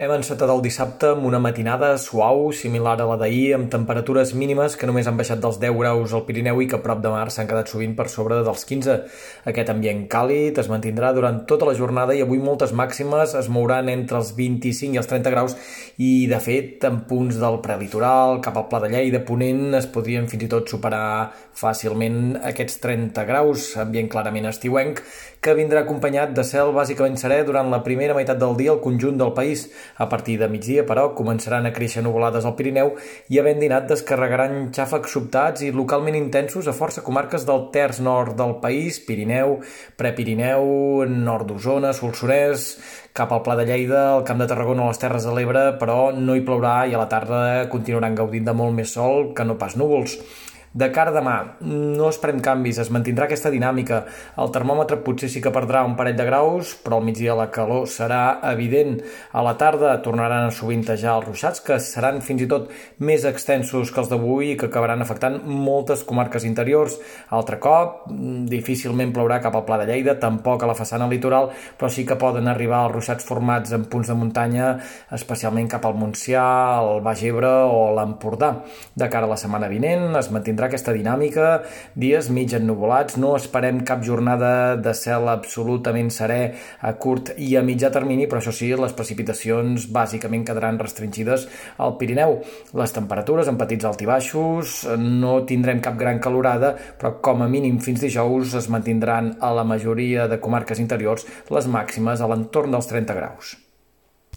Hem encetat el dissabte amb una matinada suau, similar a la d'ahir, amb temperatures mínimes que només han baixat dels 10 graus al Pirineu i que a prop de mar s'han quedat sovint per sobre dels 15. Aquest ambient càlid es mantindrà durant tota la jornada i avui moltes màximes es mouran entre els 25 i els 30 graus i, de fet, en punts del prelitoral, cap al Pla de Lleida, Ponent, es podrien fins i tot superar fàcilment aquests 30 graus, ambient clarament estiuenc, que vindrà acompanyat de cel bàsicament serè durant la primera meitat del dia al conjunt del país, a partir de migdia, però, començaran a créixer nuvolades al Pirineu i havent dinat descarregaran xàfecs sobtats i localment intensos a força comarques del terç nord del país, Pirineu, Prepirineu, nord d'Osona, Solsonès, cap al Pla de Lleida, al Camp de Tarragona o les Terres de l'Ebre, però no hi plourà i a la tarda continuaran gaudint de molt més sol que no pas núvols. De cara a demà, no esperem canvis, es mantindrà aquesta dinàmica. El termòmetre potser sí que perdrà un parell de graus, però al migdia la calor serà evident. A la tarda tornaran a sovintejar els ruixats, que seran fins i tot més extensos que els d'avui i que acabaran afectant moltes comarques interiors. Altre cop, difícilment plourà cap al Pla de Lleida, tampoc a la façana litoral, però sí que poden arribar els ruixats formats en punts de muntanya, especialment cap al Montsià, al Baix Ebre o l'Empordà. De cara a la setmana vinent es mantindrà mantindrà aquesta dinàmica, dies mig ennuvolats, no esperem cap jornada de cel absolutament serè a curt i a mitjà termini, però això sí, les precipitacions bàsicament quedaran restringides al Pirineu. Les temperatures en petits altibaixos, no tindrem cap gran calorada, però com a mínim fins dijous es mantindran a la majoria de comarques interiors les màximes a l'entorn dels 30 graus.